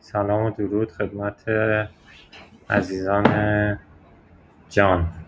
سلام و درود خدمت عزیزان جان.